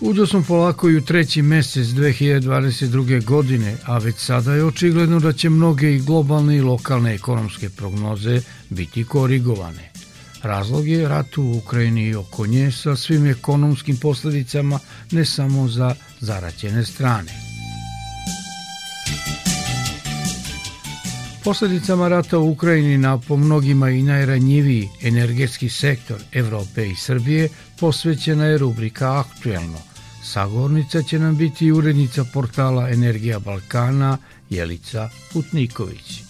Uđo smo polako i u treći mesec 2022. godine, a već sada je očigledno da će mnoge i globalne i lokalne ekonomske prognoze biti korigovane. Razlog je rat u Ukrajini i oko nje sa svim ekonomskim posledicama ne samo za zaraćene strane. Posledicama rata u Ukrajini na po mnogima i najranjiviji energetski sektor Evrope i Srbije posvećena je rubrika Aktuelno. Sagovornica će nam biti urednica portala Energija Balkana Jelica Putniković.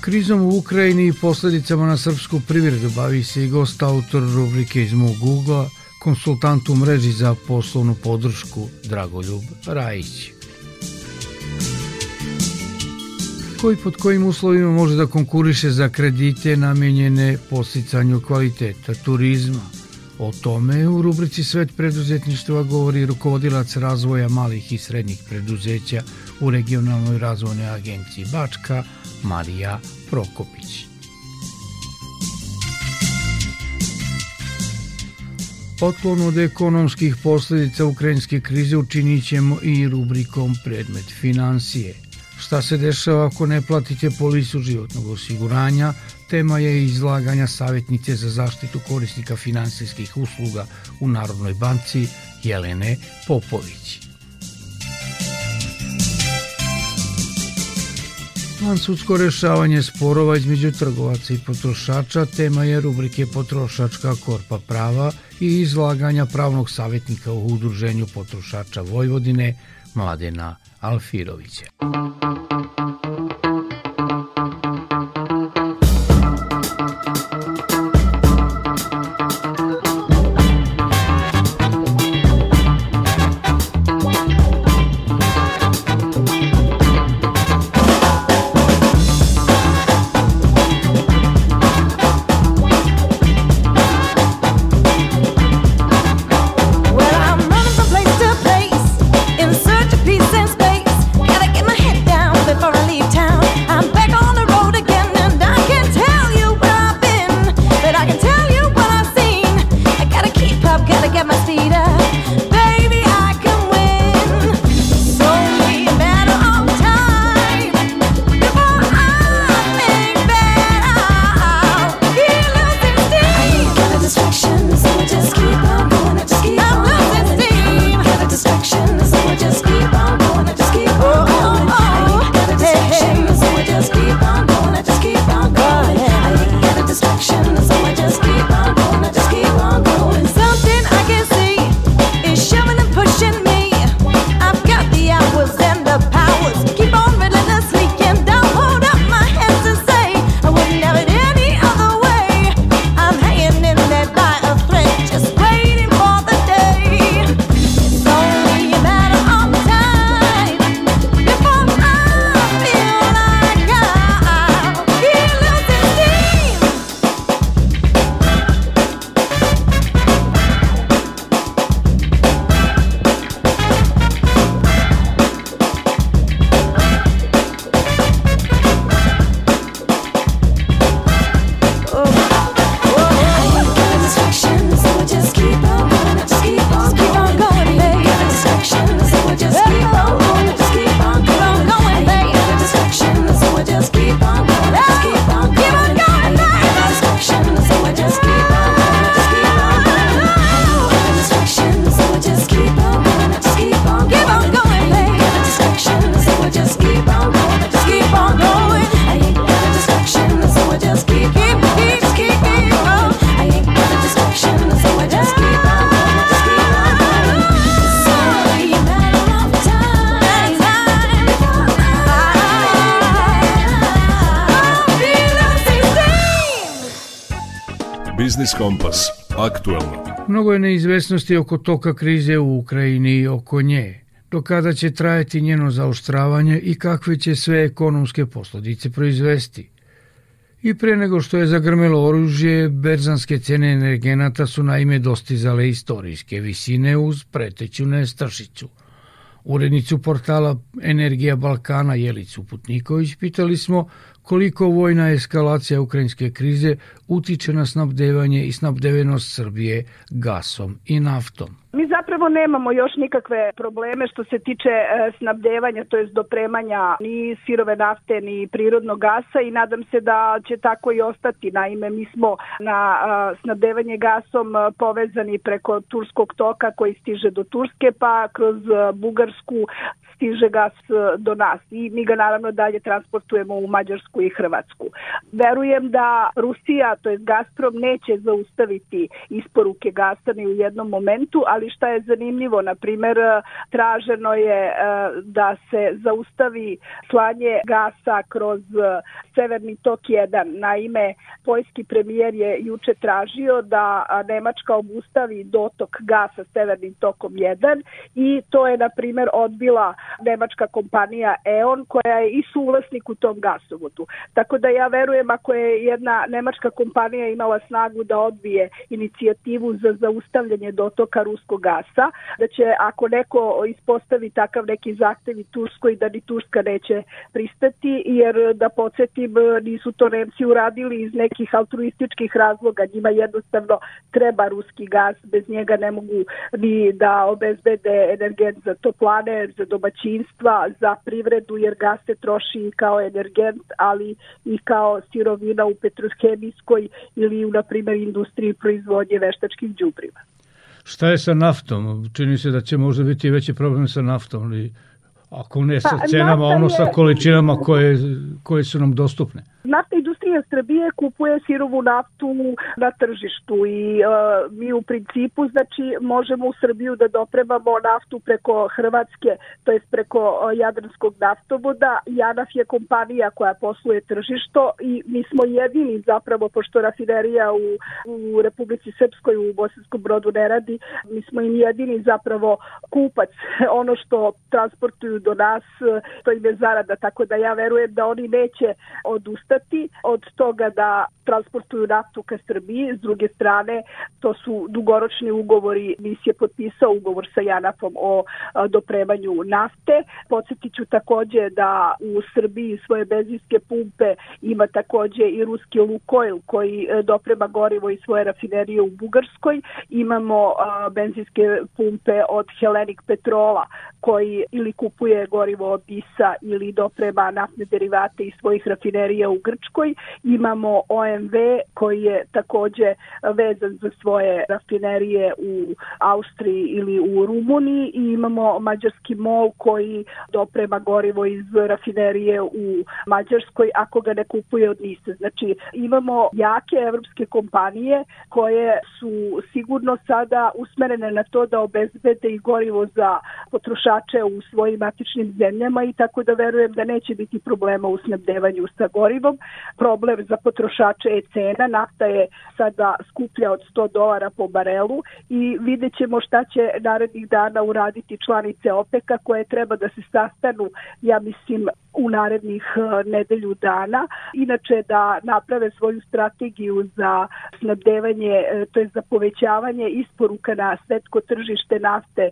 Krizom u Ukrajini i posledicama na srpsku privredu bavi se i gost autor rubrike iz mog Google, konsultant u mreži za poslovnu podršku Dragoljub Rajić. Koji pod kojim uslovima može da konkuriše za kredite namenjene posticanju kvaliteta turizma? O tome u rubrici Svet preduzetništva govori rukovodilac razvoja malih i srednjih preduzeća u regionalnoj razvojnoj agenciji Bačka, Marija Prokopić. Otklon od ekonomskih posledica ukrajinske krize učinit ćemo i rubrikom predmet financije. Šta se dešava ako ne platite polisu životnog osiguranja, tema je izlaganja savjetnice za zaštitu korisnika finansijskih usluga u Narodnoj banci Jelene Popović. sudsko rešavanje sporova između trgovaca i potrošača tema je rubrike Potrošačka korpa prava i izlaganja pravnog savjetnika u Udruženju potrošača Vojvodine Mladena Alfirovića. Biznis Kompas. Aktualno. Mnogo je neizvesnosti oko toka krize u Ukrajini i oko nje, do kada će trajati njeno zaoštravanje i kakve će sve ekonomske posledice proizvesti. I pre nego što je zagrmelo oružje, berzanske cene energenata su naime dostizale istorijske visine uz preteću nestašicu. Urednicu portala Energija Balkana Jelicu Putniković pitali smo koliko vojna eskalacija ukrajinske krize utiče na snabdevanje i snabdevenost Srbije gasom i naftom. Mi zapravo nemamo još nikakve probleme što se tiče e, snabdevanja, to je dopremanja ni sirove nafte ni prirodnog gasa i nadam se da će tako i ostati. Naime, mi smo na e, snabdevanje gasom e, povezani preko Turskog toka koji stiže do Turske, pa kroz Bugarsku stiže gas do nas i mi ga naravno dalje transportujemo u Mađarsku i Hrvatsku. Verujem da Rusija, to je Gazprom, neće zaustaviti isporuke gasa ni u jednom momentu, ali šta je zanimljivo, na primer, traženo je e, da se zaustavi slanje gasa kroz e, Severni tok 1. Naime, poljski premijer je juče tražio da Nemačka obustavi dotok gasa Severnim tokom 1 i to je, na primer, odbila nemačka kompanija E.ON koja je i suvlasnik u tom gasovodu. Tako da ja verujem ako je jedna nemačka kompanija imala snagu da odbije inicijativu za zaustavljanje dotoka ruskog gasa, da će ako neko ispostavi takav neki zahtev i Turskoj da ni Turska neće pristati, jer da podsjetim nisu to Nemci uradili iz nekih altruističkih razloga, njima jednostavno treba ruski gas, bez njega ne mogu ni da obezbede energent za toplane, za domaćinstva, za privredu, jer gas se troši kao energent, ali i kao sirovina u petrohemijskoj ili u, na primjer, industriji proizvodnje veštačkih đubriva. Šta je sa naftom? Čini se da će možda biti veći problem sa naftom, ali ako ne sa pa, cenama, ono sa količinama koje, koje su nam dostupne. Naftna industrija Srbije kupuje sirovu naftu na tržištu i uh, mi u principu znači možemo u Srbiju da dopremamo naftu preko Hrvatske, to jest preko uh, Jadranskog naftovoda. Janaf je kompanija koja posluje tržišto i mi smo jedini zapravo, pošto rafinerija u, u Republici Srpskoj u Bosanskom brodu ne radi, mi smo im jedini zapravo kupac. Ono što transportuju do nas, to im je zarada, tako da ja verujem da oni neće odustati odustati od toga da transportuju naftu ka Srbiji. S druge strane, to su dugoročni ugovori. NIS je potpisao ugovor sa Janafom o dopremanju nafte. Podsjetit ću takođe da u Srbiji svoje benzinske pumpe ima takođe i ruski Lukoil koji e, doprema gorivo iz svoje rafinerije u Bugarskoj. Imamo benzinske pumpe od Hellenic Petrola koji ili kupuje gorivo od ISA ili doprema naftne derivate iz svojih rafinerija u Grčkoj, imamo OMV koji je takođe vezan za svoje rafinerije u Austriji ili u Rumuniji i imamo mađarski MOL koji doprema gorivo iz rafinerije u Mađarskoj ako ga ne kupuje od NISA. Znači imamo jake evropske kompanije koje su sigurno sada usmerene na to da obezbede i gorivo za potrošače u svojim matičnim zemljama i tako da verujem da neće biti problema u snabdevanju sa gorivom. Problem za potrošače je cena, nafta je sada skuplja od 100 dolara po barelu i vidjet ćemo šta će narednih dana uraditi članice OPEC-a koje treba da se sastanu, ja mislim, u narednih e, nedelju dana. Inače da naprave svoju strategiju za snabdevanje, e, to je za povećavanje isporuka na svetsko tržište nafte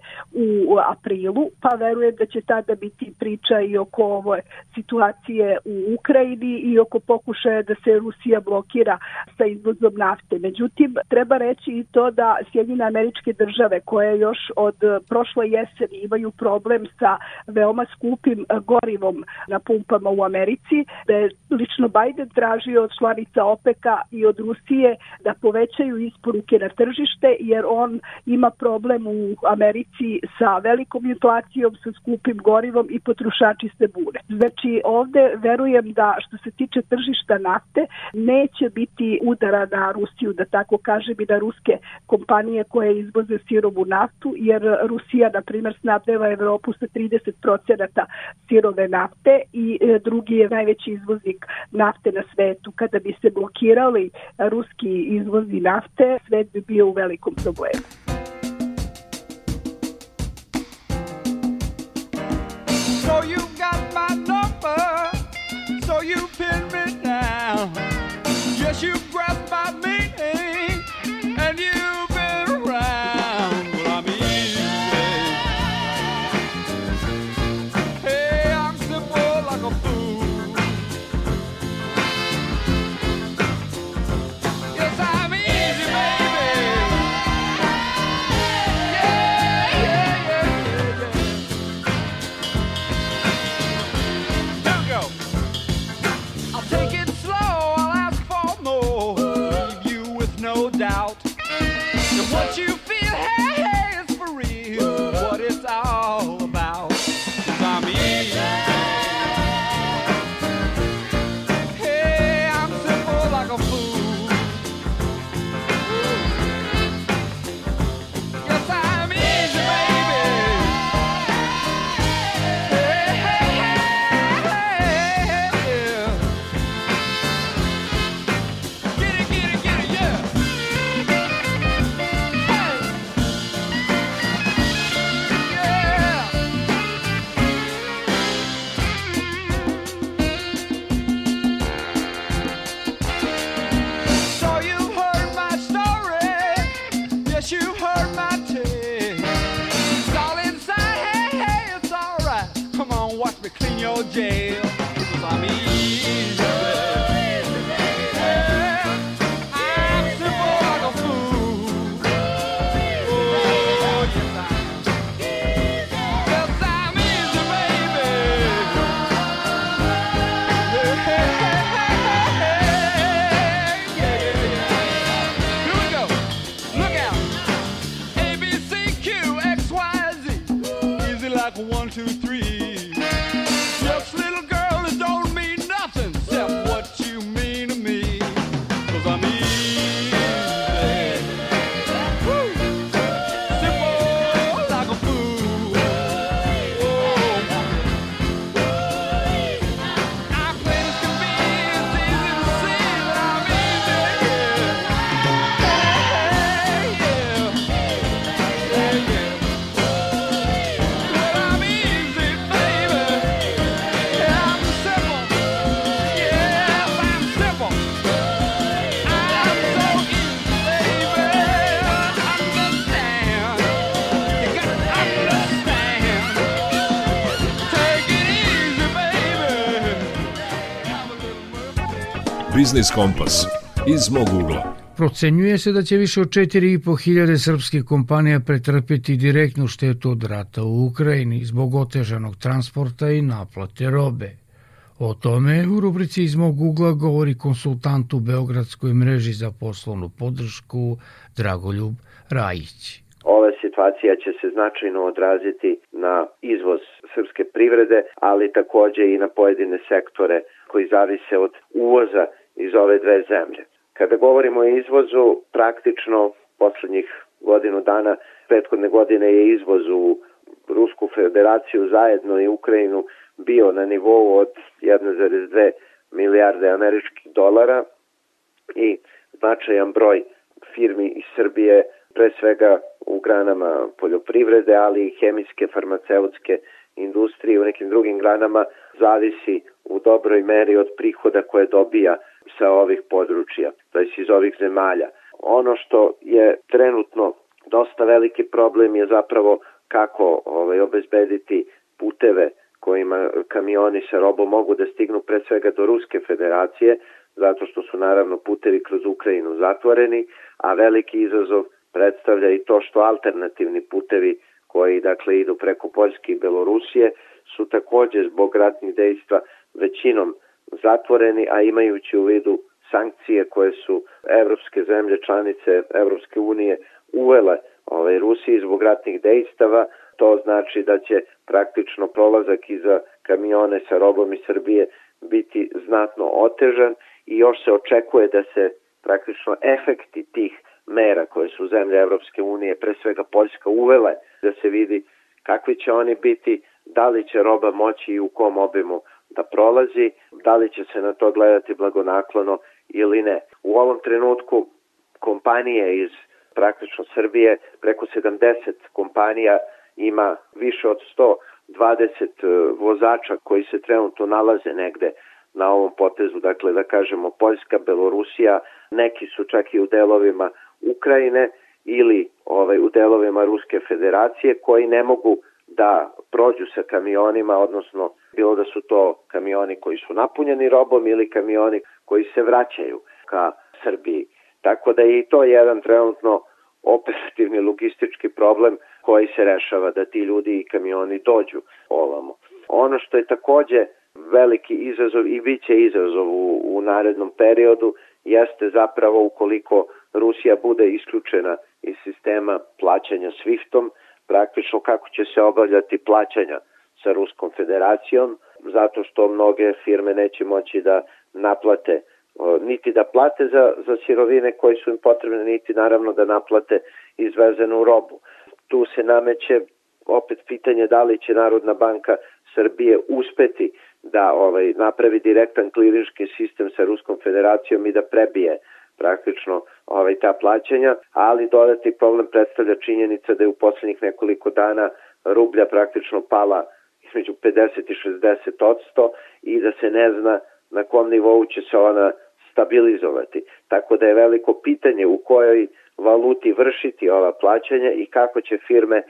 u aprilu, pa verujem da će tada biti priča i oko ove situacije u Ukrajini i oko pokušaja da se Rusija blokira sa izvozom nafte. Međutim, treba reći i to da Sjedine američke države koje još od prošle jeseni imaju problem sa veoma skupim gorivom na pumpama u Americi, da je lično Biden tražio od članica OPEC-a i od Rusije da povećaju isporuke na tržište, jer on ima problem u Americi sa velikom inflacijom, sa skupim gorivom i potrošači se bune. Znači, ovde verujem da što se tiče tržišta nafte, neće biti udara na Rusiju, da tako kažem, i na ruske kompanije koje izvoze sirovu naftu, jer Rusija, na primjer, snabdeva Evropu sa 30% sirove nafte i e, drugi je najveći izvoznik nafte na svetu. Kada bi se blokirali ruski izvozi nafte, svet bi bio u velikom problemu. Biznis Kompas iz mog ugla. Procenjuje se da će više od 4.500 srpskih kompanija pretrpeti direktnu štetu od rata u Ukrajini zbog otežanog transporta i naplate robe. O tome u rubrici iz mog ugla govori konsultant u Beogradskoj mreži za poslovnu podršku Dragoljub Rajić. Ova situacija će se značajno odraziti na izvoz srpske privrede, ali takođe i na pojedine sektore koji zavise od uvoza iz ove dve zemlje. Kada govorimo o izvozu, praktično poslednjih godinu dana, prethodne godine je izvoz u Rusku federaciju zajedno i Ukrajinu bio na nivou od 1,2 milijarde američkih dolara i značajan broj firmi iz Srbije, pre svega u granama poljoprivrede, ali i hemijske, farmaceutske industrije u nekim drugim granama, zavisi u dobroj meri od prihoda koje dobija sa ovih područja, to je iz ovih zemalja. Ono što je trenutno dosta veliki problem je zapravo kako ovaj, obezbediti puteve kojima kamioni sa robom mogu da stignu pre svega do Ruske federacije, zato što su naravno putevi kroz Ukrajinu zatvoreni, a veliki izazov predstavlja i to što alternativni putevi koji dakle idu preko Poljske i Belorusije su takođe zbog ratnih dejstva većinom zatvoreni, a imajući u vidu sankcije koje su evropske zemlje članice Evropske unije uvele ovaj, Rusiji zbog ratnih dejstava, to znači da će praktično prolazak i za kamione sa robom iz Srbije biti znatno otežan i još se očekuje da se praktično efekti tih mera koje su zemlje Evropske unije, pre svega Poljska, uvele, da se vidi kakvi će oni biti, da li će roba moći i u kom obimu da prolazi, da li će se na to gledati blagonaklono ili ne. U ovom trenutku kompanije iz praktično Srbije, preko 70 kompanija ima više od 120 e, vozača koji se trenutno nalaze negde na ovom potezu, dakle da kažemo Poljska, Belorusija, neki su čak i u delovima Ukrajine ili ovaj, u delovima Ruske federacije koji ne mogu da prođu sa kamionima, odnosno bilo da su to kamioni koji su napunjeni robom ili kamioni koji se vraćaju ka Srbiji. Tako da je i to jedan trenutno operativni logistički problem koji se rešava da ti ljudi i kamioni dođu ovamo. Ono što je takođe veliki izazov i bit će izazov u, u narednom periodu jeste zapravo ukoliko Rusija bude isključena iz sistema plaćanja SWIFT-om, praktično kako će se obavljati plaćanja sa Ruskom federacijom, zato što mnoge firme neće moći da naplate niti da plate za, za sirovine koje su im potrebne, niti naravno da naplate izvezenu robu. Tu se nameće opet pitanje da li će Narodna banka Srbije uspeti da ovaj napravi direktan kliriški sistem sa Ruskom federacijom i da prebije praktično ovaj, ta plaćanja, ali dodatni problem predstavlja činjenica da je u poslednjih nekoliko dana rublja praktično pala između 50 i 60 odsto i da se ne zna na kom nivou će se ona stabilizovati. Tako da je veliko pitanje u kojoj valuti vršiti ova plaćanja i kako će firme e,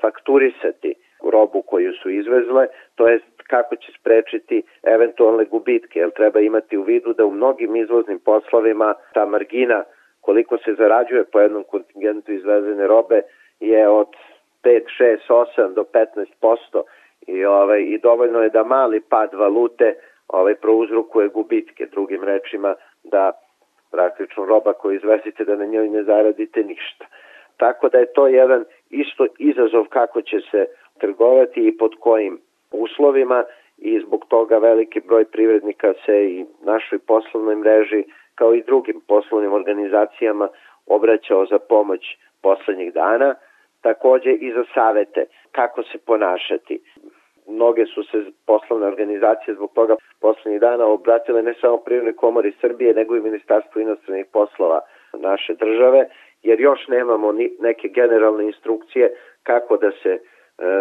fakturisati robu koju su izvezle, to jest kako će sprečiti eventualne gubitke, jer treba imati u vidu da u mnogim izvoznim poslovima ta margina koliko se zarađuje po jednom kontingentu izvezene robe je od 5, 6, 8 do 15% i, ovaj, i dovoljno je da mali pad valute ovaj, prouzrukuje gubitke, drugim rečima da praktično roba koju izvezite da na njoj ne zaradite ništa. Tako da je to jedan isto izazov kako će se trgovati i pod kojim uslovima i zbog toga veliki broj privrednika se i našoj poslovnoj mreži kao i drugim poslovnim organizacijama obraćao za pomoć poslednjih dana, takođe i za savete kako se ponašati. Mnoge su se poslovne organizacije zbog toga poslednjih dana obratile ne samo Privrednoj komori Srbije, nego i Ministarstvu inostranih poslova naše države, jer još nemamo ni neke generalne instrukcije kako da se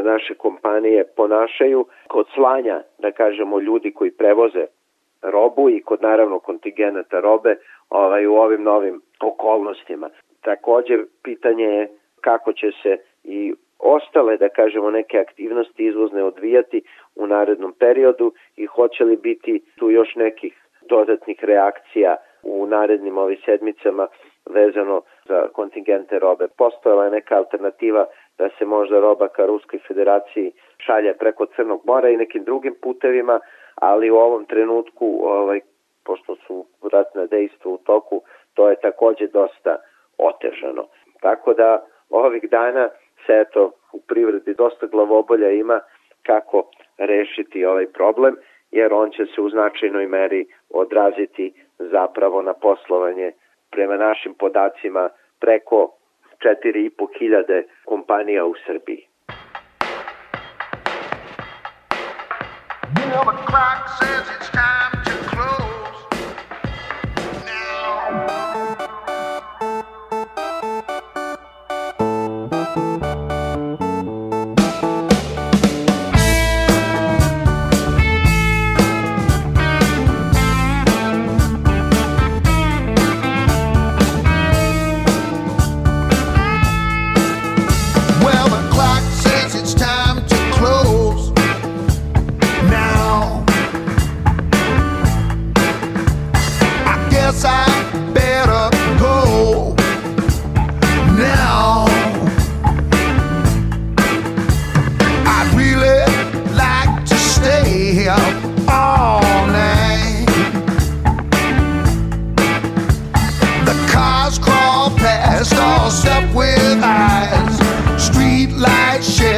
naše kompanije ponašaju kod slanja, da kažemo, ljudi koji prevoze robu i kod naravno kontingenata robe ovaj, u ovim novim okolnostima. Takođe, pitanje je kako će se i ostale, da kažemo, neke aktivnosti izvozne odvijati u narednom periodu i hoće li biti tu još nekih dodatnih reakcija u narednim ovim sedmicama vezano za kontingente robe. Postojala je neka alternativa da se možda roba ka Ruskoj federaciji šalje preko Crnog mora i nekim drugim putevima, ali u ovom trenutku, ovaj, pošto su ratne dejstva u toku, to je takođe dosta otežano. Tako da ovih dana se eto u privredi dosta glavobolja ima kako rešiti ovaj problem, jer on će se u značajnoj meri odraziti zapravo na poslovanje prema našim podacima preko 4,5 hiljade kompanija u Srbiji. You know,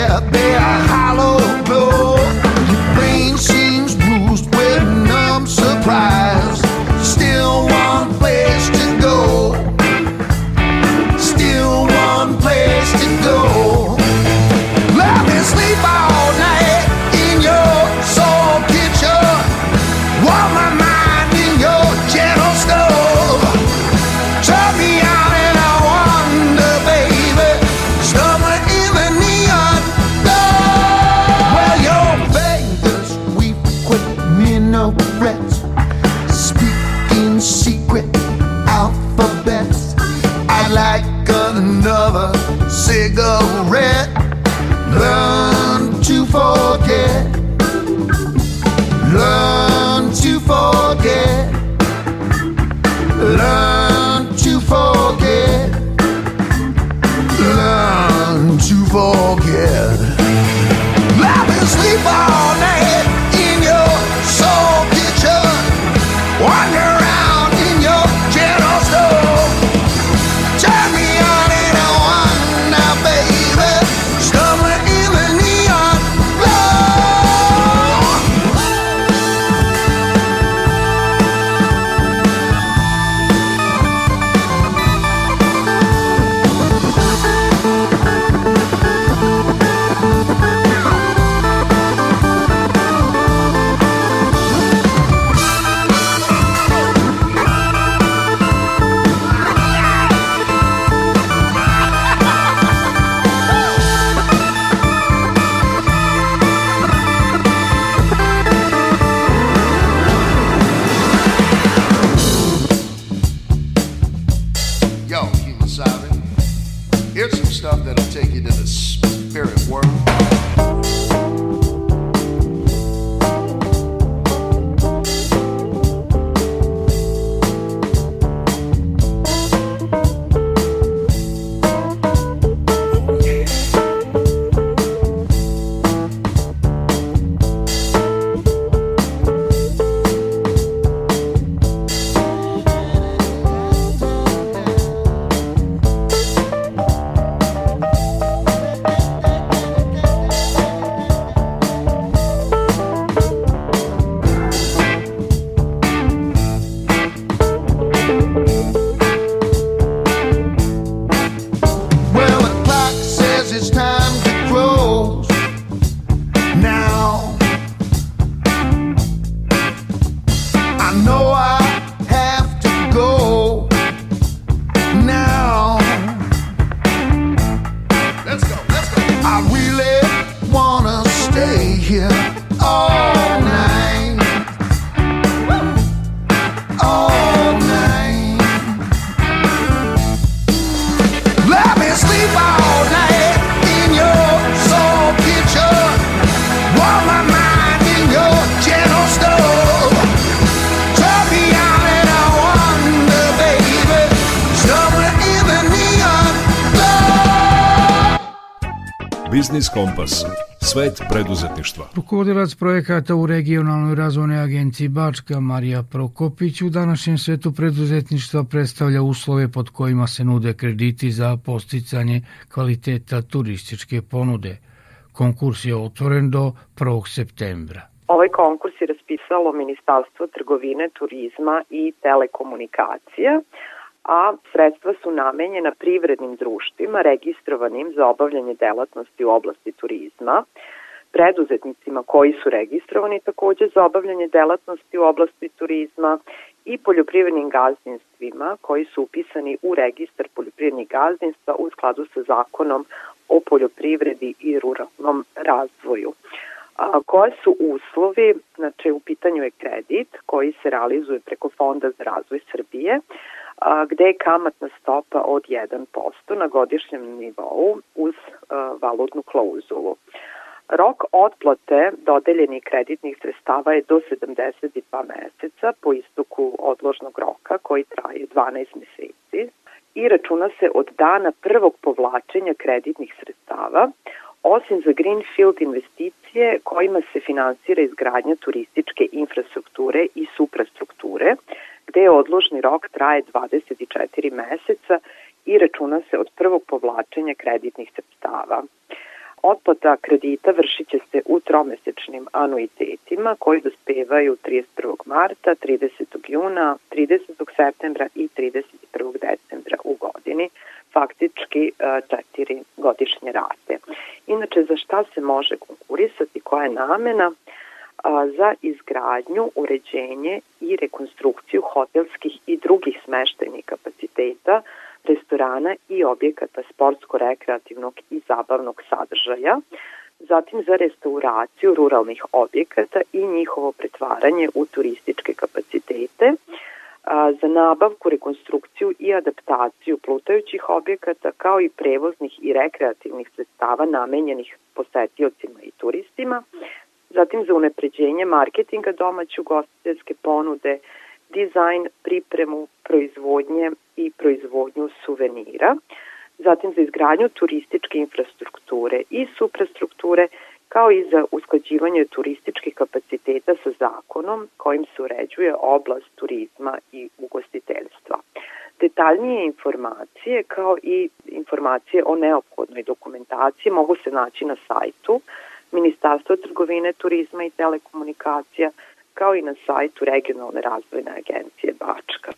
there be a hollow blow. Biznis Kompas. Svet preduzetništva. Rukovodilac projekata u regionalnoj razvojnoj agenciji Bačka Marija Prokopić u današnjem svetu preduzetništva predstavlja uslove pod kojima se nude krediti za posticanje kvaliteta turističke ponude. Konkurs je otvoren do 1. septembra. Ovaj konkurs je raspisalo Ministarstvo trgovine, turizma i telekomunikacija, a sredstva su namenjena privrednim društvima registrovanim za obavljanje delatnosti u oblasti turizma, preduzetnicima koji su registrovani takođe za obavljanje delatnosti u oblasti turizma i poljoprivrednim gazdinstvima koji su upisani u registar poljoprivrednih gazdinstva u skladu sa zakonom o poljoprivredi i ruralnom razvoju. A, koje su uslovi? Znači, u pitanju je kredit koji se realizuje preko Fonda za razvoj Srbije, a, gde je kamatna stopa od 1% na godišnjem nivou uz a, valutnu klauzulu. Rok otplate dodeljenih kreditnih sredstava je do 72 meseca po istoku odložnog roka koji traje 12 meseci i računa se od dana prvog povlačenja kreditnih sredstava, osim za Greenfield investicije kojima se finansira izgradnja turističke infrastrukture i suprastrukture, gde odložni rok traje 24 meseca i računa se od prvog povlačenja kreditnih sredstava. Otplata kredita vršit će se u tromesečnim anuitetima koji dospevaju 31. marta, 30. juna, 30. septembra i 31. decembra u godini, faktički e, četiri godišnje rate. Inače, za šta se može konkurisati, koja je namena? Za izgradnju, uređenje i rekonstrukciju hotelskih i drugih smeštajnih kapaciteta, restorana i objekata sportsko-rekreativnog i zabavnog sadržaja, zatim za restauraciju ruralnih objekata i njihovo pretvaranje u turističke kapacitete, za nabavku, rekonstrukciju i adaptaciju plutajućih objekata kao i prevoznih i rekreativnih sredstava namenjenih posetiocima i turistima, zatim za unepređenje marketinga domaće ugostiteljske ponude, dizajn, pripremu, proizvodnje i proizvodnju suvenira, zatim za izgradnju turističke infrastrukture i suprastrukture, kao i za usklađivanje turističkih kapaciteta sa zakonom kojim se uređuje oblast turizma i ugostiteljstva. Detaljnije informacije kao i informacije o neophodnoj dokumentaciji mogu se naći na sajtu Ministarstva trgovine, turizma i telekomunikacija, kao i na sajtu Regionalne razvojne agencije Bačka.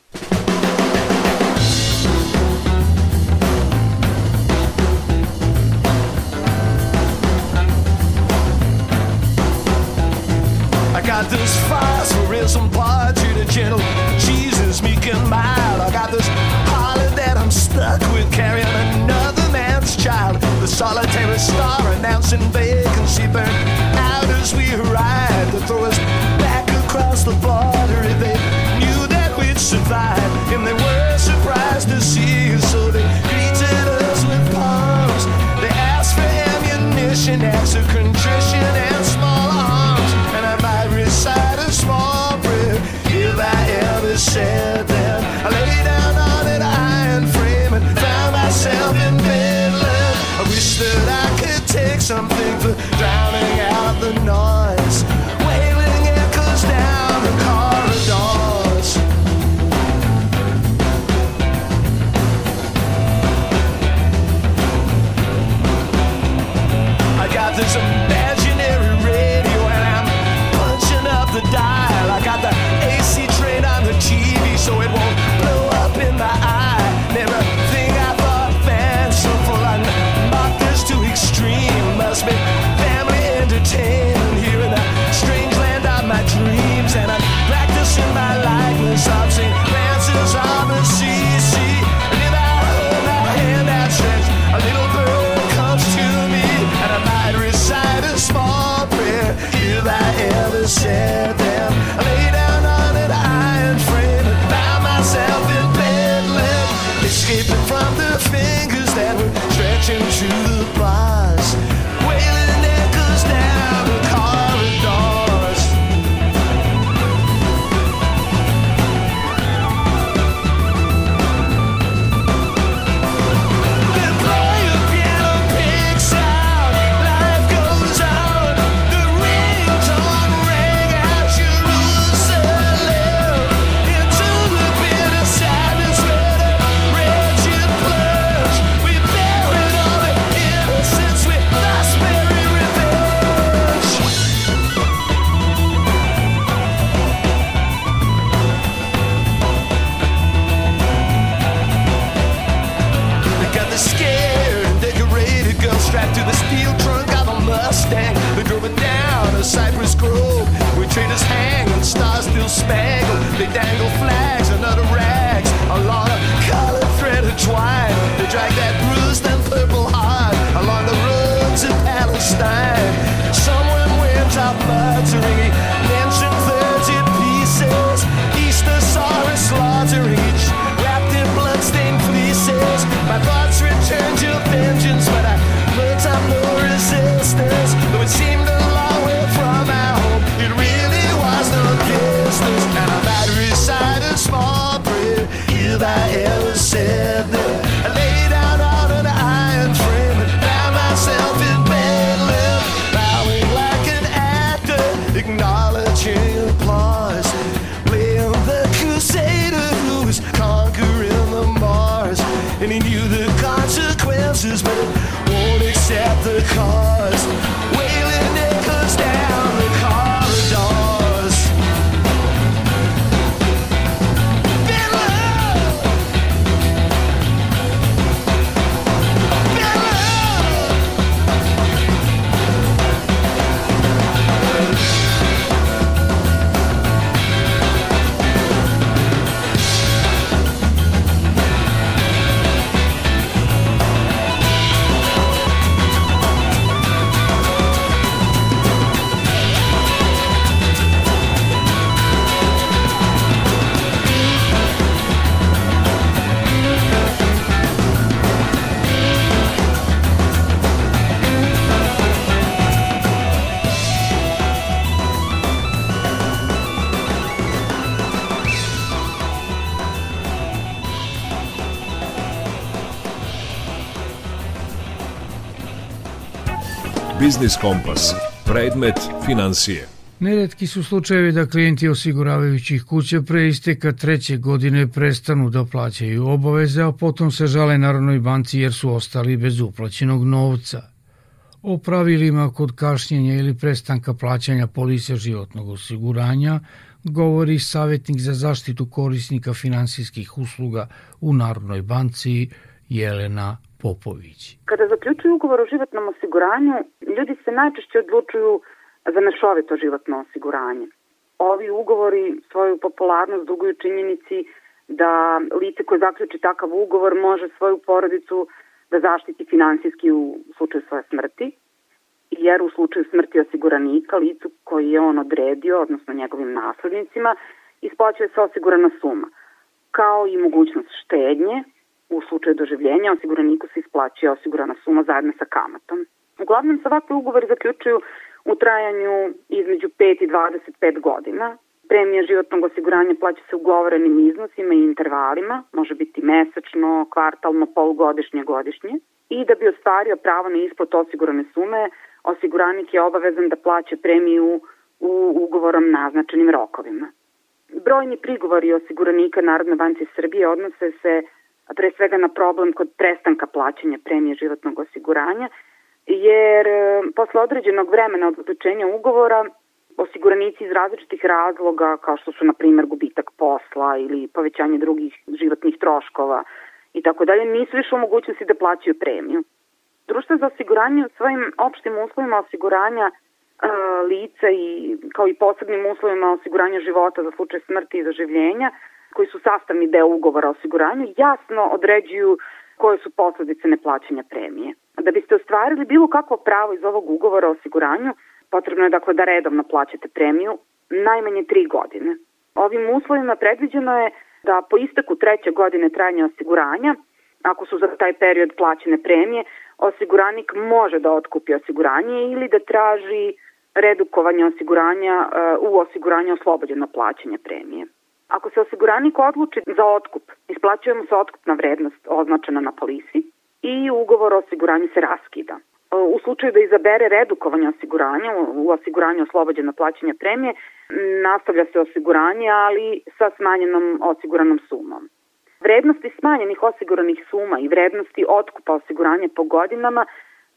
I got this phosphorism part to the gentle Jesus meek and mild. I got this Harley that I'm stuck with carrying another man's child. the solitary star announcing vacancy burn out as we arrived to throw us back across the border if they knew that we'd survive and they were surprised to see us so they greeted us with palms. They asked for ammunition acts of contrition and small arms. And I might recite a small prayer if I ever said that. I laid wish that I could take something for drowning out the noise. into the Traders hang and stars still spangle. They dangle acknowledging applause. Liam the crusader who was conquering the Mars. And he knew the consequences, but won't accept the cause. Biznis Kompas. Predmet financije. Neretki su slučajevi da klijenti osiguravajućih kuća pre isteka treće godine prestanu da plaćaju obaveze, a potom se žale Narodnoj banci jer su ostali bez uplaćenog novca. O pravilima kod kašnjenja ili prestanka plaćanja polise životnog osiguranja govori savjetnik za zaštitu korisnika finansijskih usluga u Narodnoj banci Jelena Popović. Kada zaključuju ugovor o životnom osiguranju, ljudi se najčešće odlučuju za mešovito životno osiguranje. Ovi ugovori svoju popularnost duguju činjenici da lice koje zaključi takav ugovor može svoju porodicu da zaštiti finansijski u slučaju svoje smrti, jer u slučaju smrti osiguranika licu koji je on odredio, odnosno njegovim naslednicima, isplaćuje se osigurana suma, kao i mogućnost štednje u slučaju doživljenja osiguraniku se isplaćuje osigurana suma zajedno sa kamatom. Uglavnom se ovakvi ugovori zaključuju u trajanju između 5 i 25 godina. Premija životnog osiguranja plaća se ugovorenim iznosima i intervalima, može biti mesečno, kvartalno, polugodišnje, godišnje. I da bi ostvario pravo na isplatu osigurane sume, osiguranik je obavezan da plaća premiju u ugovorom naznačenim rokovima. Brojni prigovori osiguranika Narodne banke Srbije odnose se pre svega na problem kod prestanka plaćanja premije životnog osiguranja, jer e, posle određenog vremena od zaključenja ugovora osiguranici iz različitih razloga, kao što su, na primer, gubitak posla ili povećanje drugih životnih troškova i tako dalje, nisu više u mogućnosti da plaćaju premiju. Društvo za osiguranje u svojim opštim uslovima osiguranja e, lica i kao i posebnim uslovima osiguranja života za slučaj smrti i zaživljenja koji su sastavni deo ugovora o osiguranju jasno određuju koje su posledice neplaćanja premije. Da biste ostvarili bilo kakvo pravo iz ovog ugovora o osiguranju, potrebno je dakle da redovno plaćate premiju najmanje tri godine. Ovim uslovima predviđeno je da po isteku treće godine trajanja osiguranja, ako su za taj period plaćene premije, osiguranik može da otkupi osiguranje ili da traži redukovanje osiguranja uh, u osiguranju oslobođeno plaćanje premije. Ako se osiguranik odluči za otkup, isplaćujemo se otkupna vrednost označena na polisi i ugovor o osiguranju se raskida. U slučaju da izabere redukovanje osiguranja, u osiguranju oslobođeno plaćanje premije, nastavlja se osiguranje, ali sa smanjenom osiguranom sumom. Vrednosti smanjenih osiguranih suma i vrednosti otkupa osiguranja po godinama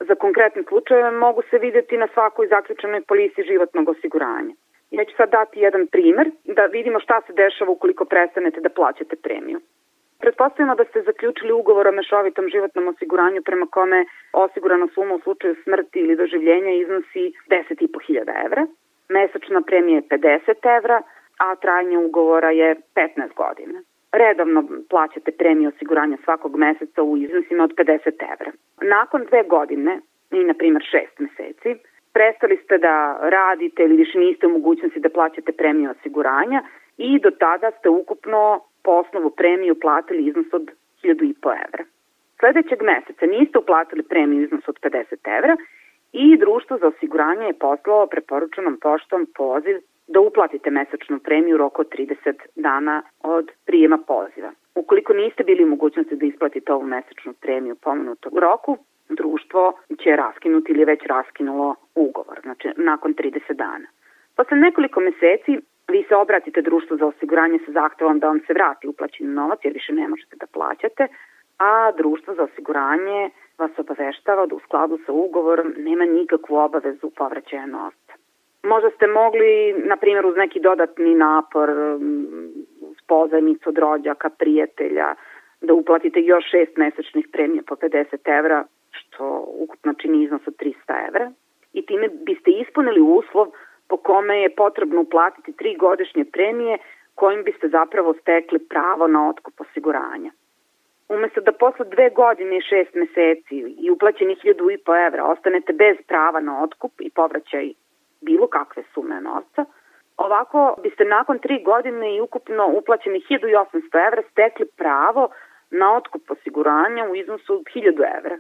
za konkretne slučajeve mogu se videti na svakoj zaključenoj polisi životnog osiguranja. Ja ću sad dati jedan primer da vidimo šta se dešava ukoliko prestanete da plaćate premiju. Pretpostavljamo da ste zaključili ugovor o mešovitom životnom osiguranju prema kome osigurana suma u slučaju smrti ili doživljenja iznosi 10.500 evra, mesečna premija je 50 evra, a trajanje ugovora je 15 godina. Redovno plaćate premiju osiguranja svakog meseca u iznosima od 50 evra. Nakon dve godine i, na primjer, šest meseci, prestali ste da radite ili više niste u mogućnosti da plaćate premiju osiguranja i do tada ste ukupno po osnovu premiju platili iznos od 1000,5 evra. Sledećeg meseca niste uplatili premiju iznos od 50 evra i društvo za osiguranje je poslalo preporučenom poštom poziv da uplatite mesečnu premiju u roku od 30 dana od prijema poziva. Ukoliko niste bili u mogućnosti da isplatite ovu mesečnu premiju pomenutog roku, društvo će raskinuti ili već raskinulo ugovor, znači nakon 30 dana. Posle nekoliko meseci vi se obratite društvu za osiguranje sa zahtevom da vam se vrati uplaćeni novac jer više ne možete da plaćate, a društvo za osiguranje vas obaveštava da u skladu sa ugovorom nema nikakvu obavezu povraćaja novca. Možda ste mogli, na primjer, uz neki dodatni napor, uz pozajmicu od rođaka, prijatelja, da uplatite još šest mesečnih premija po 50 evra, što ukupno čini iznos od 300 evra. I time biste ispunili uslov po kome je potrebno uplatiti tri godišnje premije kojim biste zapravo stekli pravo na otkup osiguranja. Umesto da posle dve godine i šest meseci i uplaćeni hiljadu i po evra ostanete bez prava na otkup i povraćaj bilo kakve sume novca, ovako biste nakon tri godine i ukupno uplaćeni 1800 evra stekli pravo na otkup osiguranja u iznosu od 1000 evra.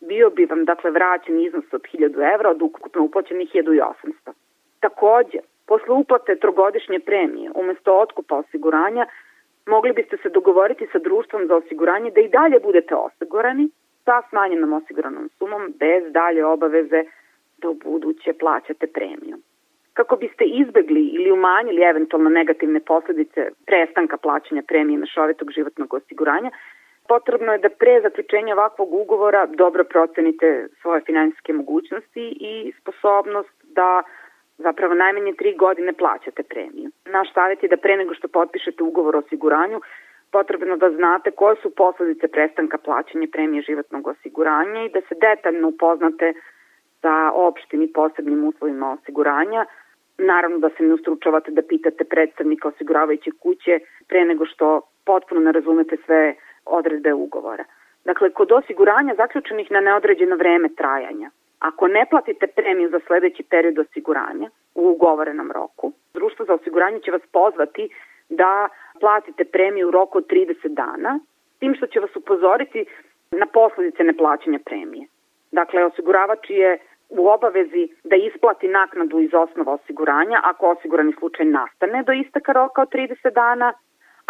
Bio bi vam dakle vraćen iznos od 1000 evra od ukupno uplaćenih 1800. Takođe, posle uplate trogodišnje premije, umesto otkupa osiguranja, mogli biste se dogovoriti sa društvom za osiguranje da i dalje budete osigurani sa smanjenom osiguranom sumom bez dalje obaveze da u buduće plaćate premiju. Kako biste izbegli ili umanjili eventualno negativne posledice prestanka plaćanja premije mešovitog životnog osiguranja, potrebno je da pre zaključenja ovakvog ugovora dobro procenite svoje finansijske mogućnosti i sposobnost da zapravo najmanje tri godine plaćate premiju. Naš savjet je da pre nego što potpišete ugovor o osiguranju, potrebno da znate koje su posledice prestanka plaćanja premije životnog osiguranja i da se detaljno upoznate sa opštim i posebnim uslovima osiguranja. Naravno da se ne ustručavate da pitate predstavnika osiguravajuće kuće pre nego što potpuno ne razumete sve odredbe ugovora. Dakle, kod osiguranja zaključenih na neodređeno vreme trajanja, Ako ne platite premiju za sledeći period osiguranja u ugovorenom roku, društvo za osiguranje će vas pozvati da platite premiju u roku od 30 dana, tim što će vas upozoriti na posledice neplaćanja premije. Dakle, osiguravač je u obavezi da isplati naknadu iz osnova osiguranja ako osigurani slučaj nastane do isteka roka od 30 dana,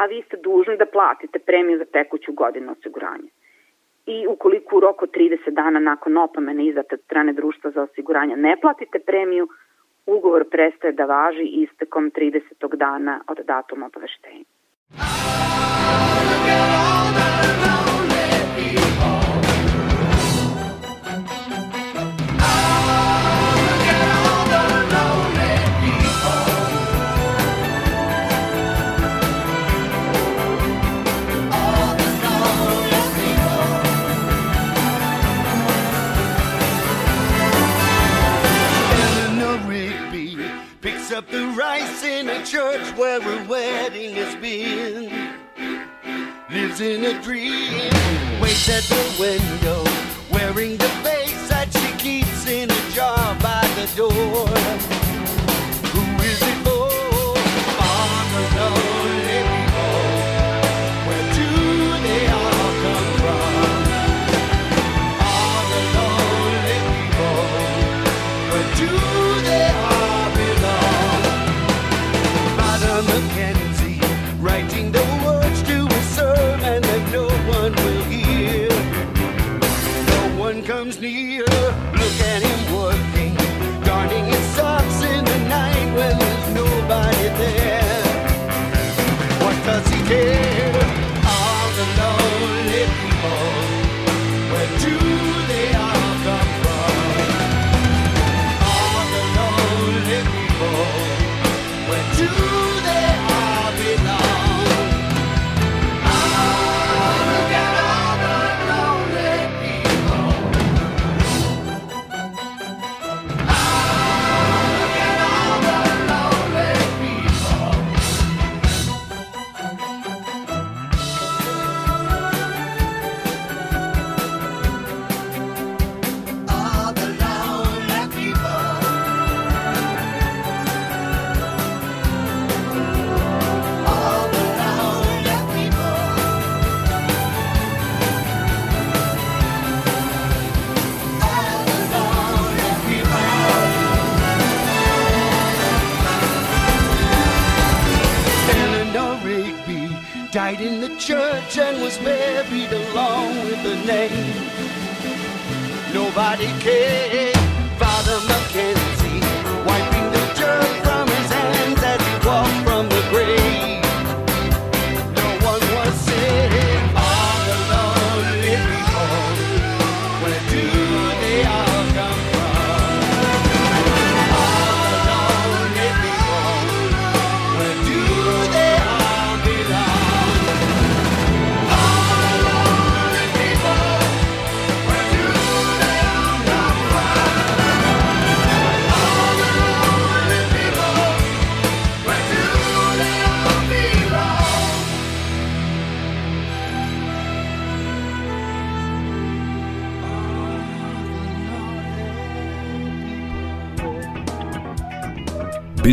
a vi ste dužni da platite premiju za tekuću godinu osiguranja i ukoliko u roku 30 dana nakon opomene izdate od strane društva za osiguranje ne platite premiju, ugovor prestaje da važi istekom 30. dana od datuma obaveštenja. Up the rice in a church where a wedding has been. Lives in a dream, waits at the window, wearing the face died in the church and was buried along with her name. Nobody cared. Father Mackenzie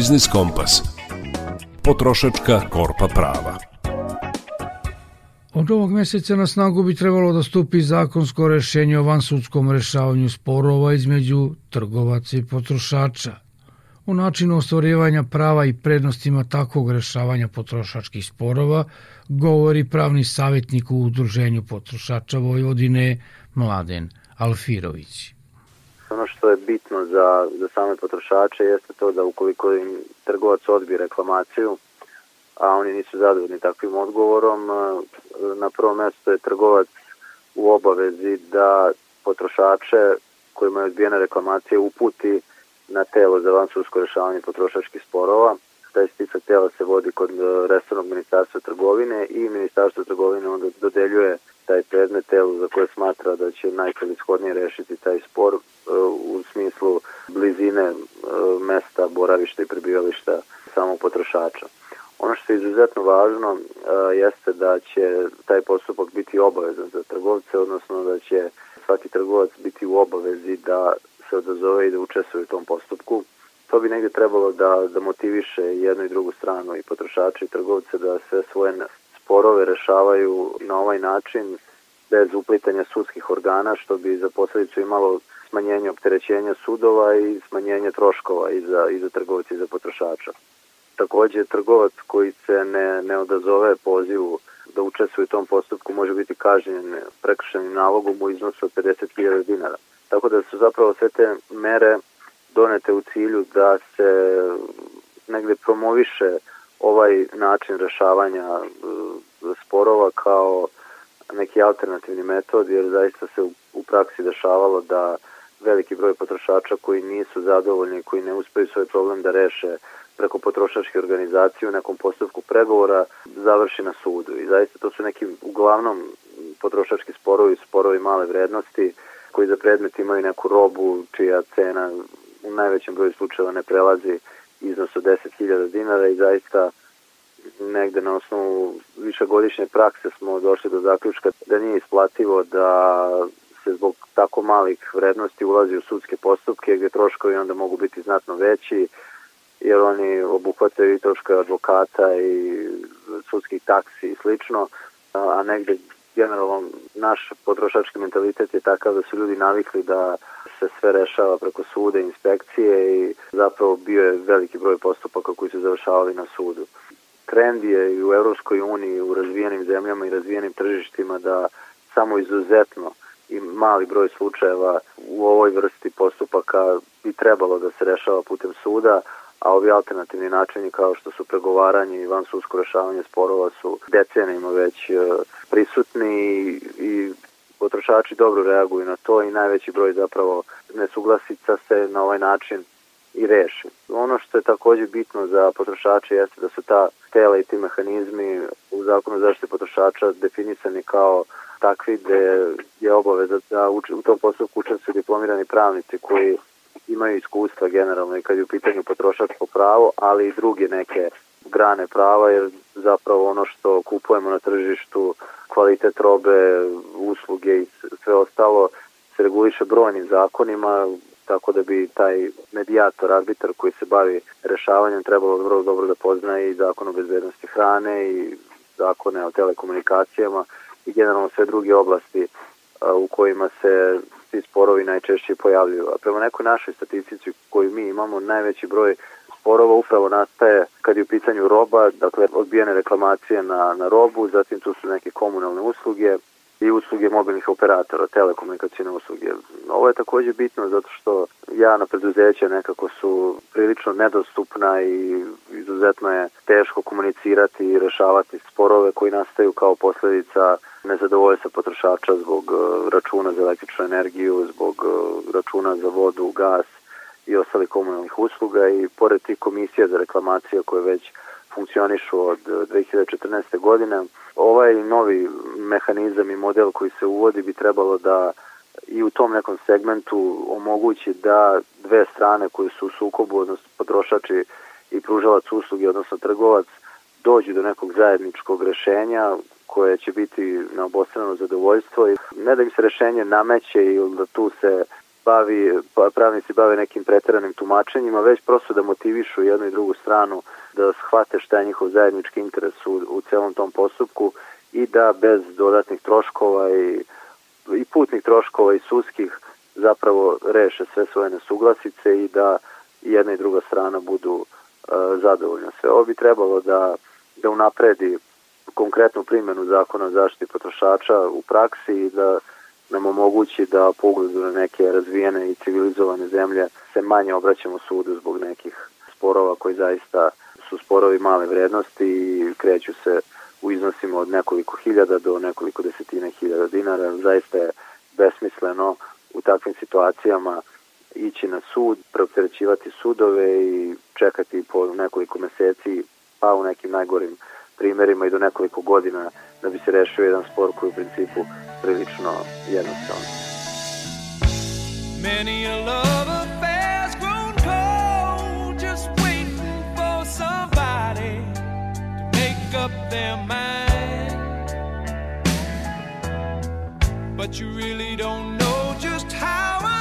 Biznis Kompas. Potrošačka korpa prava. Od ovog meseca na snagu bi trebalo da stupi zakonsko rešenje o vansudskom rešavanju sporova između trgovaca i potrošača. O načinu ostvarivanja prava i prednostima takvog rešavanja potrošačkih sporova govori pravni savjetnik u Udruženju potrošača Vojvodine Mladen Alfirović. Ono što je bitno za, za same potrošače jeste to da ukoliko im trgovac odbije reklamaciju, a oni nisu zadovoljni takvim odgovorom, e, na prvo mesto je trgovac u obavezi da potrošače kojima je odbijena reklamacija uputi na telo za vansudsko rešavanje potrošačkih sporova. Taj spisak tela se vodi kod e, resornog ministarstva trgovine i ministarstvo trgovine onda dodeljuje taj predmet telu za koje smatra da će najcelishodnije rešiti taj spor e, u smislu blizine e, mesta, boravišta i prebivališta samog potrošača. Ono što je izuzetno važno e, jeste da će taj postupak biti obavezan za trgovce, odnosno da će svaki trgovac biti u obavezi da se odazove i da učestvuje u tom postupku. To bi negde trebalo da, da motiviše jednu i drugu stranu i potrošače i trgovce da sve svoje sporove rešavaju na ovaj način bez uplitanja sudskih organa, što bi za posledicu imalo smanjenje opterećenja sudova i smanjenje troškova i za, i za trgovci i za potrošača. Takođe, trgovac koji se ne, ne odazove pozivu da učestvuje u tom postupku može biti kažnjen prekršenim nalogom u iznosu od 50.000 dinara. Tako da su zapravo sve te mere donete u cilju da se negde promoviše ovaj način rešavanja e, sporova kao neki alternativni metod, jer zaista se u, praksi dešavalo da veliki broj potrošača koji nisu zadovoljni, koji ne uspeju svoj problem da reše preko potrošačke organizacije u nekom postupku pregovora završi na sudu. I zaista to su neki uglavnom potrošački sporovi, sporovi male vrednosti koji za predmet imaju neku robu čija cena u najvećem broju slučajeva ne prelazi iznos od 10.000 dinara i zaista negde na osnovu višegodišnje prakse smo došli do zaključka da nije isplativo da se zbog tako malih vrednosti ulazi u sudske postupke gde troškovi onda mogu biti znatno veći jer oni obuhvataju i troške advokata i sudskih taksi i slično, a negde generalno naš potrošački mentalitet je takav da su ljudi navikli da se sve rešava preko suda, inspekcije i zapravo bio je veliki broj postupaka koji su završavali na sudu. Trend je i u Evropskoj uniji, u razvijenim zemljama i razvijenim tržištima da samo izuzetno i mali broj slučajeva u ovoj vrsti postupaka bi trebalo da se rešava putem suda, a ovi alternativni načini kao što su pregovaranje i van sudsko rešavanje sporova su decenijima već e, prisutni i, i potrošači dobro reaguju na to i najveći broj zapravo nesuglasica se na ovaj način i reši. Ono što je takođe bitno za potrošače jeste da su ta tela i ti mehanizmi u zakonu zaštite potrošača definisani kao takvi gde je obaveza da u tom postupku učestvuju diplomirani pravnici koji imaju iskustva generalno i kad je u pitanju potrošačko pravo, ali i druge neke grane prava, jer zapravo ono što kupujemo na tržištu, kvalitet robe, usluge i sve ostalo se reguliše brojnim zakonima, tako da bi taj medijator, arbitar koji se bavi rešavanjem trebalo vrlo dobro da poznaje i zakon o bezbednosti hrane i zakone o telekomunikacijama i generalno sve druge oblasti u kojima se ti sporovi najčešće pojavljuju. A prema nekoj našoj statistici koju mi imamo, najveći broj sporova upravo nastaje kad je u pitanju roba, dakle odbijene reklamacije na, na robu, zatim tu su neke komunalne usluge i usluge mobilnih operatora, telekomunikacijne usluge. Ovo je takođe bitno zato što javna preduzeća nekako su prilično nedostupna i izuzetno je teško komunicirati i rešavati sporove koji nastaju kao posledica nezadovoljstva potrošača zbog e, računa za električnu energiju, zbog e, računa za vodu, gas i ostalih komunalnih usluga i pored tih komisija za reklamacije koje već funkcionišu od 2014. godine, ovaj novi mehanizam i model koji se uvodi bi trebalo da i u tom nekom segmentu omogući da dve strane koje su u sukobu, odnosno potrošači i pružalac usluge, odnosno trgovac, dođu do nekog zajedničkog rešenja koje će biti na obostrano zadovoljstvo i ne da im se rešenje nameće ili da tu se bavi, pa pravnici bave nekim preteranim tumačenjima, već prosto da motivišu jednu i drugu stranu da shvate šta je njihov zajednički interes u, u celom tom postupku i da bez dodatnih troškova i, i putnih troškova i sudskih zapravo reše sve svoje nesuglasice i da jedna i druga strana budu uh, zadovoljne. Sve ovo bi trebalo da, da unapredi konkretnu primjenu zakona o zaštiti potrošača u praksi i da nam omogući da po ugledu na neke razvijene i civilizovane zemlje se manje obraćamo sudu zbog nekih sporova koji zaista su sporovi male vrednosti i kreću se u iznosima od nekoliko hiljada do nekoliko desetina hiljada dinara. Zaista je besmisleno u takvim situacijama ići na sud, preopterećivati sudove i čekati po nekoliko meseci, pa u nekim najgorim primerima i do nekoliko godina da bi se rešio jedan spor koji u principu prilično jednostavan. Many a love affair's grown cold just waiting for somebody to make up their mind But you really don't know just how unfair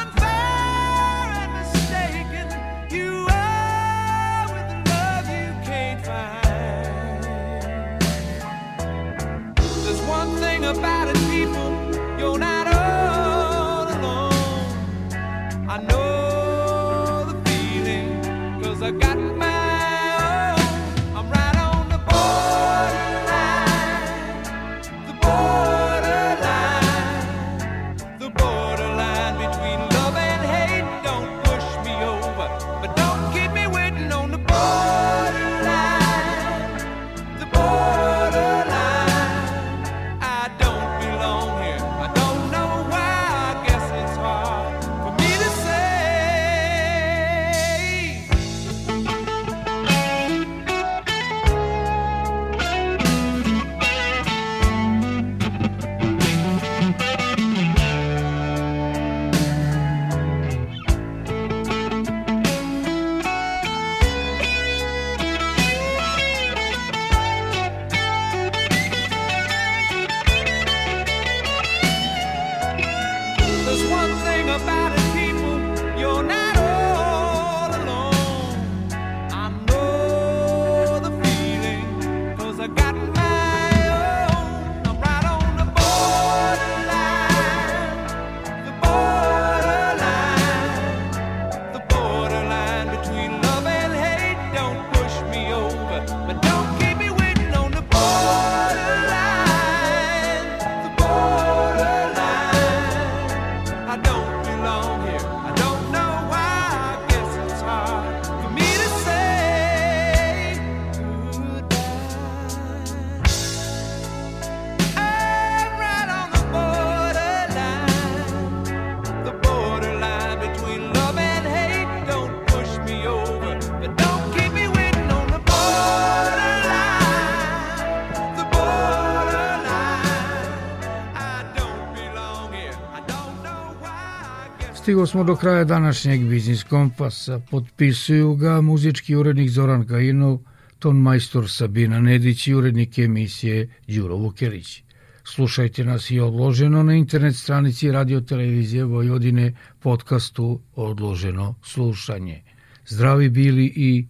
Stigo smo do kraja današnjeg Biznis Kompasa. Potpisuju ga muzički urednik Zoran Gajinov, ton majstor Sabina Nedić i urednik emisije Đuro Vukelić. Slušajte nas i odloženo na internet stranici radio televizije Vojvodine podcastu Odloženo slušanje. Zdravi bili i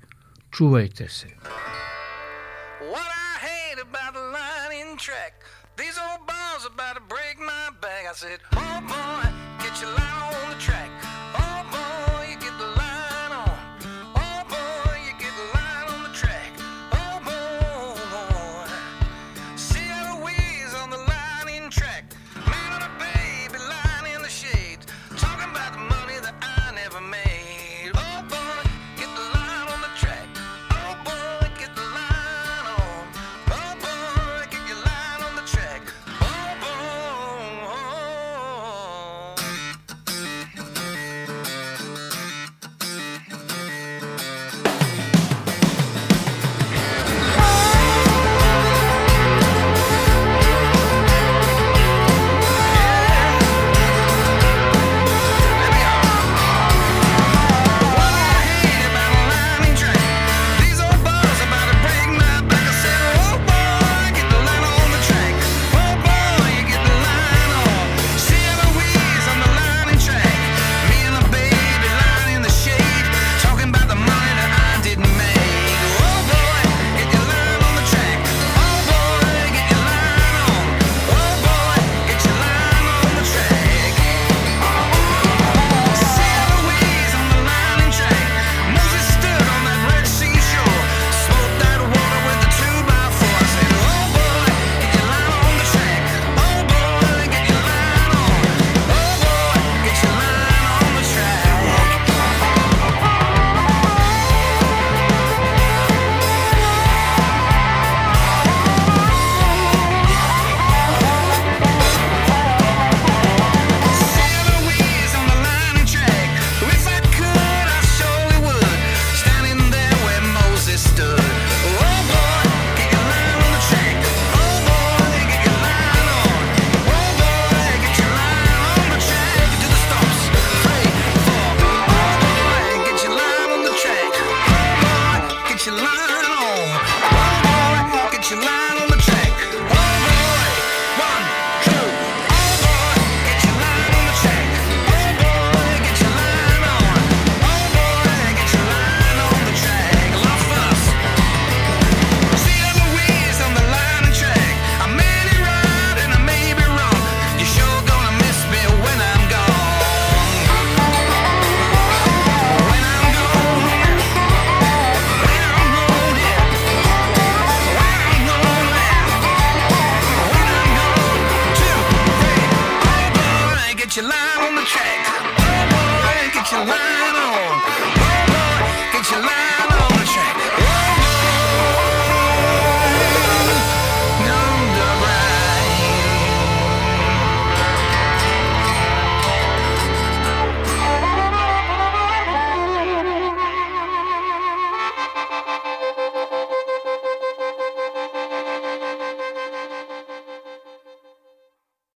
čuvajte se. What I hate about the track These old balls about to break my bag I said, oh boy get you lying on the track.